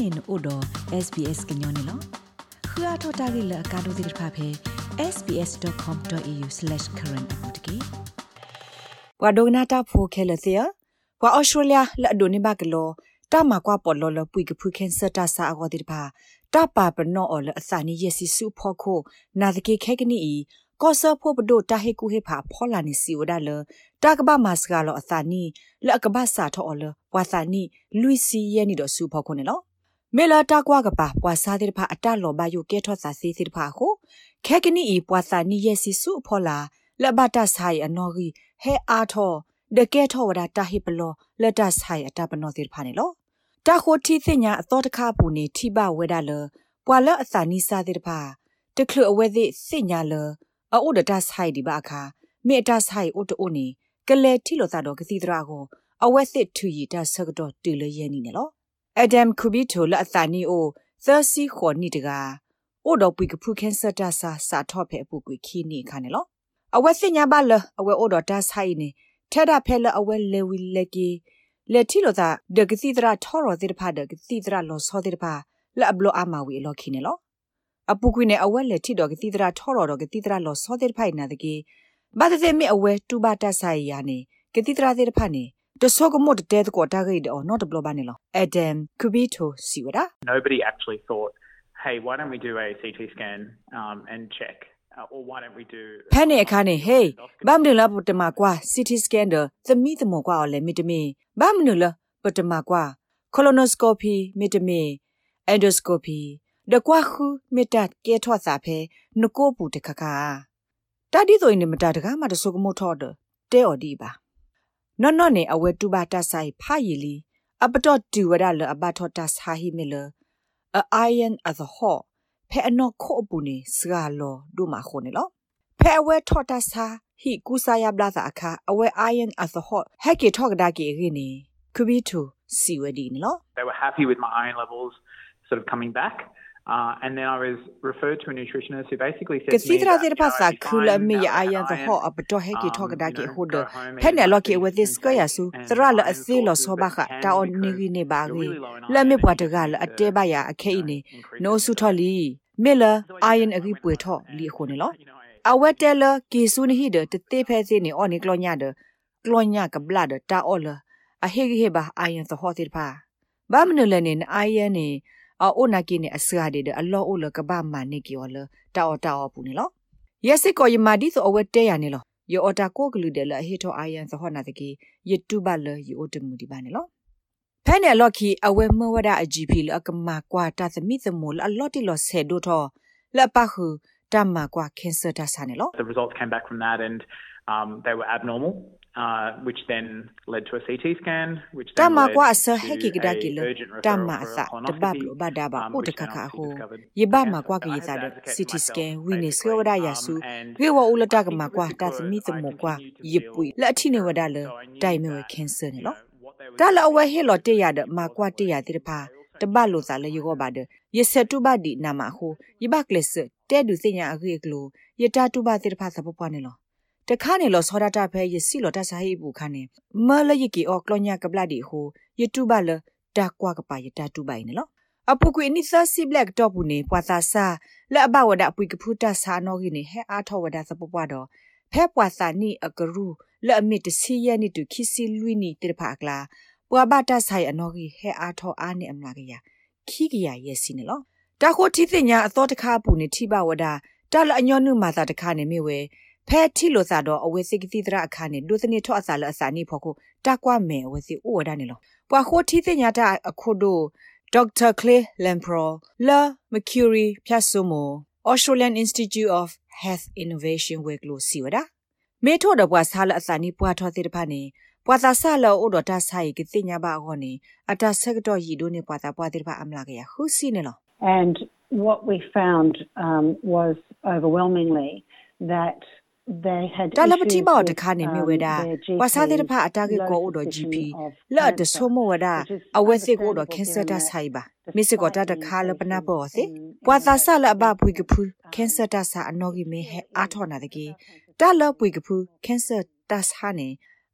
နေနို့တော့ SBS ကညောနေလောခရထတာဂိလကာဒိုဒိဖာဖေ sbs.com.au/current အပူတကေဝါဒိုနာတာဖိုခဲလစီယဝါအော်စတြေးလျလက်ဒိုနေဘကလောတာမကွာပေါ်လောလပွိကဖုခင်စတာစာအဝတိဖာတာပါပနောအလအစနီယစီစုဖို့ခိုနာဒကေခဲကနီကောဆာဖို့ပဒိုတာဟေကူဟေဖာဖောလာနီစီဝဒါလတာကဘာမစကလောအသနီလက်ကဘာစာထောအလဝါသနီလူစီယနီတော့စုဖို့ခုန်နော် မေလာတာကွာကပါပွာစားတဲ့ဖာအတလောဘယုကဲထောစာစီစီတဖာဟုခဲကနီဤပွာစာနီယစီစုဖောလာလက်ဘတာဆိုင်အနော်ကြီးဟဲအားထောဒကဲထောဝဒတာဟိပလောလက်တာဆိုင်အတပနောစီတဖာနေလောတာခိုတီသိညာအတော်တခါပူနေထိပဝဲဒါလပွာလအစာနီစားတဲ့တဖာတခလအဝဲသိစိညာလအိုဒတာဆိုင်ဒီပါခါမေတာဆိုင်အိုတိုနီကလေတီလိုသာတော့ကတိတရာကိုအဝဲစစ်ထူရီတာဆကတော့တူလရဲနေနော် အဒမ်ကူဘီတိုလအသနီအိုသစီခေါ်နီတကာအိုတော့ပွိကဖုကန်ဆတာစာစာထော့ဖဲပုကွေခီနီခါနေလောအဝဲစညာပါလအဝဲအိုတော့တာဆိုင်နေထဲတာဖဲလအဝဲလေဝီလက်ကီလက်တီလိုသာဒကစီတရာထော်ရောတိတဖာဒကစီတရာလောစောတိတဖာလအဘလောအမဝီလောခီနေလောအပုကွေနဲ့အဝဲလက်တီတော့ကစီတရာထော်ရောတော့ကစီတရာလောစောတိတဖိုင်နာတကေဘာတဲ့မေအဝဲတူဘာတဆိုင်ယာနေကတိတရာတိတဖာနေ တဆောကမို့တဲ့ကောတာဂိတ်အော် not ဘလဘာနေလော Adam Kubito siwada Nobody actually thought hey why don't we do a CT scan um and check uh, or why don't we do ဖဲနေအခါနေ hey ဘာမနလပတမကွာ CT scan ဒသမီသမကွာလေမီတမီဘာမနလပတမကွာ colonoscopy မီတမီ endoscopy ဒကွာခုမီတတ်ကဲထော့စာဖဲနကိုပူတခခာတတိဆိုရင်မတတကားမတဆုကမို့ထော့တဲ့အော်ဒီပါ နော်နော်နေအဝဲတူပါတဆိုင်ဖာရီလီအပတော့တူဝရလအဘထောတဆာဟီမီလအအိုင်ယန်အသဟောဖဲအနော့ခို့ပူနေစကလောဒုမခိုနေလောဖဲအဝဲထောတဆာဟီကူဆာယဘလာသာအခါအဝဲအိုင်ယန်အသဟောဟက်ကေထောကဒါကေရင်းနေကူဘီတူစီဝဒီနော် They were happy with my iron levels sort of coming back Uh, and then I was referred to a nutritionist who basically said to me that, you know, sa khula mi ya aya the ho ab to he ki thok da ki ho de phene lo ki with this ko ya su tra la ase lo so ba kha ta on ni gi ne ba gi la mi bwa de ga la ate ba ya a khai ni no su tho li mi la iron agi pwe tho li ho ne lo a we te la ki su ni hi de te te phe se ni on ni klo nya de klo nya ka bla de ta o la a he gi he ba iron the ho ti pa ba mnu le ni iron ni အိုနာကိနေအစရာဒီအလောအိုလကဘာမနိကီော်လတာအော်တာအော်ပူနေလောယက်စစ်ကိုယမာဒီဆိုအဝဲတဲရနေလောယောအတာကိုကလူတယ်လဟေထောအာယန်သဟောနာတကီယတူဘလယောတမှုဒီပါနေလောဖဲနေလော်ခီအဝဲမဝဒအဂျီပီလအကမာကွာတာသမီသမူလအလော်တီလော်ဆေဒိုထောလပခုတမကွာကင်ဆာတာဆာနေလော The results came back from that and um they were abnormal uh, which then led to a CT scan, which then tama led kwa asa to heki gida a kilo urgent referral tama for a asa colonoscopy, tabablo badaba um, o which de then kaka obviously ho discovered ye ba cancer. ma kwa So I ki had to sa de advocate CT for scan myself, wi ne basically. so da ya Um, su and we wa ula ta I ka think ma it kwa was ta because smi I tamo kwa continued to ye feel pui la thi ne wa da le so I knew dai me we that, cancer ne you lo know, what they were ta la doing awa he lo te ya de was ma kwa te ya te de pha te ba lo sa le yo ba de ye se tu ba di na ma ho ye ba kle se te du se nya a ge klo ye ta tu ba te de pha sa po pwa ne lo တခါနေလောစောဒတာဖဲရစီလောတဆာဟိဘူးခါနေမလယကီအော်ကလောညာကပလာဒီဟိုယတူဘလတာကွာကပါယတာတူပိုင်နေလောအပုကွေနိသစီဘလက်တော့ဘူးနေပွာသာစာလက်အဘဝဒအပွေကဖူတာစာနောကြီးနေဟဲအားထောဝဒစပပွားတော့ဖဲပွာစာနိအကရူလက်အမစ်တစီယနိတူခီစီလွီနီတေဖာကလာပွာဘတာဆိုင်အနောကြီးဟဲအားထောအားနေအမလာကရခီကရရဲ့စီနေလောတာခိုတီသိညာအသောတခါပူနေထိပဝဒတာလအညောနုမာသာတခါနေမိဝဲ ဖဲတီလိုစာတော့အဝဲစိကတိတရအခါနဲ့ဒုသနေထော့အစာလအစာနိဖို့ကိုတာကွာမဲအဝဲစီအိုဝဒနေလောပွာခိုတီသိညာတာအခုတို့ Dr. Clay Lampro, La Mercury Piasomo, Australian Institute of Health Innovation Weglo Siwada. မေထောဒဘွားဆာလအစာနီပွားထောတိတဖာနေပွာသာဆာလောအိုဒတာဆိုင်ကတိညာဘာဟောနေအတာဆက်တော့ရီဒိုနေပွာသာပွားတိတဖာအမလာကရခုစီနေလော And what we found um, was overwhelmingly that they had တလပတိ issues ဘော with, တခါနေမြ um, ဝဒ their ဝါစာတိတ GP ဖာအတာကေကိုအိုဒ low GP suspicion of လာတ cancer, ဆိုမဝဒ which is အဝဲစစ်ကိုတော့ understandable ကန်ဆာ given တာ that ဆိုင်ပါ despite မစ်စကိုတတ the ခါလပနာ increase ပေါ်စေ in- in ပွာသာဆလအဘ rates ပွေကဖူ of, ကန်ဆာ um, တာဆာအနော်ကြီးမေဟဲအားထောနာတကေတလပွေကဖူကန်ဆာတာဆာနေ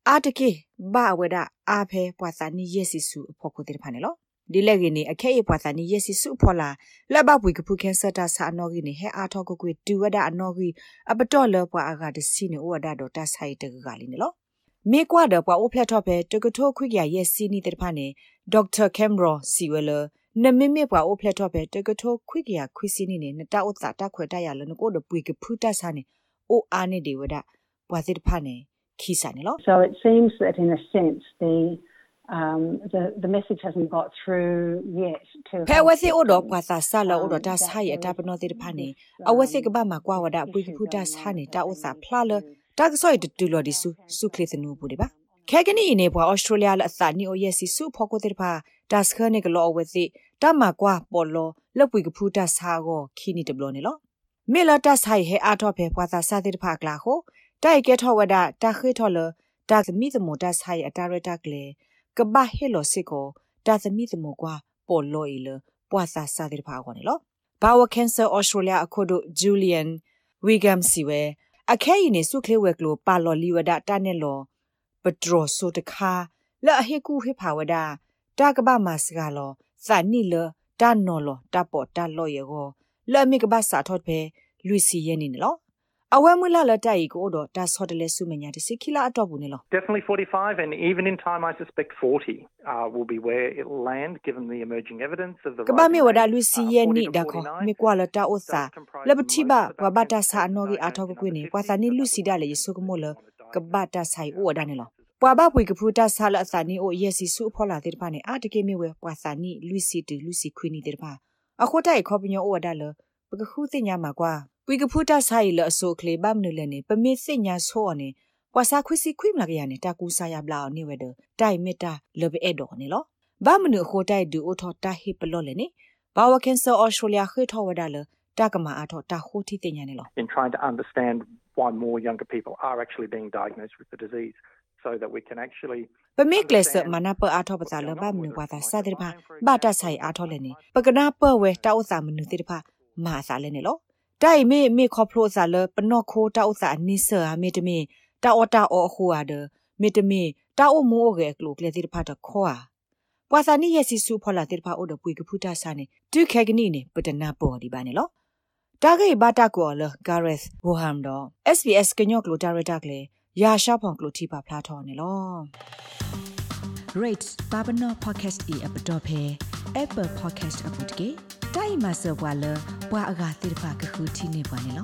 အာတကေဘာဝဒအာဖဲပွာသာနီယက်စီစုအဖို့ကိုတိတဖာနေလော ဒီလက်ကနေအခဲရပွားသနီယစီစုဖော်လာလက်ဘပွေကဖုခဲဆတာဆာနော်ကြီးနေဟဲအားထောက်ကွေတူဝဒအနော်ကြီးအပတော့လပွားအကတစီနေဝဒတော့တဆိုင်တကကလေးနေလို့မေကွာတော့ပွားအိုဖလက်တော့ပဲတကထိုးခွိကရရဲ့စီနီတဲ့ဖာနေဒေါက်တာကမ်ရောစီဝဲလနမေမေပွားအိုဖလက်တော့ပဲတကထိုးခွိကရခွိစီနီနေနတာဥတာတခွေတရလနကိုဒပွေကဖုတဆာနေအိုအားနေဒီဝဒပွားစစ်ဖာနေခီစာနေလို့ So it seems that in a sense the um, the the message hasn't got through yet to ဖဲဝစီအိုတော့ကွာစာဆာလောအိုတော့ဒါဆိုင်အတာပနောတိဖာနေအဝစီကဘာမှာကွာဝဒပွေကဖုတဆာနေတာဥစာဖလာလတာကဆော့တူလော်ဒီစုစုခလစ်နူပူဒီပါခဲကနီနေပွားဩစတြေးလျလအသနီအိုယစီစုဖောကိုတိဖာဒါစခနေကလောဝစီတမကွာပေါ်လောလပွေကဖုတဆာကိုခီနီတဘလောနေလောမေလာတဆိုင်ဟဲအာတော့ဖဲပွားစာစာတိဖာ ကလာဟိုတိုက်ကဲထောဝဒတာခေထောလတာသမီသမတဆိုင်အတာရတာကလေကဘာဟဲလောစစ်ကိုတာသမီသမကွာပေါ်လော်အီလပွာစာစာတိဖာကိုနေလောဘာဝကန်ဆာဩစတြေးလျအခုဒိုဂျူလီယန်ဝီဂမ်စီဝဲအခဲရင်နေစုခလေဝဲကလိုပါလော်လီဝဒတာနဲ့လောပဒရောဆိုတခါလဲအဟေကူဟေဖာဝဒတာကဘာမစကလောသန်နီလတာနော်လောတာပေါ်တာလော်ယေကိုလဲမိကဘာစာထော့ဖဲလူစီရဲ့နေနော် အဝဲမွလာလတိုင်ကိုတော့ဒါဆော့တလဲစုမညာတစီခီလာအတော့ဘူးနေလော Definitely 45, and even in time, I suspect 40 uh, will be where it will land, given the emerging evidence of the. ကဘာ rising မေဝဒါ rate, လူ uh, စီရဲ့40နိ to ဒါခေါ 49. မေကွာလတာဥစာ Does comprise လဘတိဘ most of ဘ our ဘတာ cases စာနော်ကြီးအ diagnosed ထောက်ကွေးနေ in ပွာ under စာနိ50လူစီဒါလေယဆုကမိုလကဘတာဆိုင်ဥဒနေလော diagnosis. ပွာဘပွေကဖူတာဆာလအစာနီအိုယစီစုဖောလာတဲ့ပါနေအာတကေမီဝဲပွာစာနီလူစီတူလူစီခွီနီတဲ့ပါအခုတိုင်ခေါပညောဥဒလပကခုသိညာမှာကွာ ပွေကဖူတာဆိုင်လအဆိုကလေဘမနုလနေပမေသိညာဆိုအနေပွာစာခွီစီခွီမလာကရနေတာကူစာရဘလာနေဝဲဒတိုင်မီတာလဘအဲဒေါ်နေလောဘာမနုခိုတိုင်ဒူအိုထောတာဟိပလောလေနေဘာဝကန်ဆာအော်စတြေးလျခေထောဝဒါလတာကမာအထောတာခိုတီသိညာနေလော In trying to understand why more younger people are actually being diagnosed with the disease, so that we can actually ပမေကလစမနာပအာထောပစာလဘမနုဝါသာစာတိဖာဘာတဆိုင်အာထောလည်းနေပကနာပဝဲတောက်စာမနုတိဖာမာစာလည်းနေလော တိုင်မေမေခေါဖလိုစာလပနော့ခိုတောက်စာနိဆာမေတမေတာအော်တာအော်ဟူအာဒမေတမေတာအိုမိုဂေကလုကလေတိဖာတခေါအာပွာစာနိယစီစုဖောလာတိဖာအိုဒပွေကဖူတာစာနေဒုခဲကနိနေပတနာပေါ်ဒီပါနေလောတာဂေဘာတာကောလဂါရက်ဘူဟမ်တော့ SBS ကညော့ကလိုတာရတာကလေရာရှာဖောင်ကလိုတီပါဖလာထော်နေလော rate babano podcast e app dot phe apple podcast app dot ke dai ma so bwa lo bwa aga tir pha ka khu thi ne bwa ne lo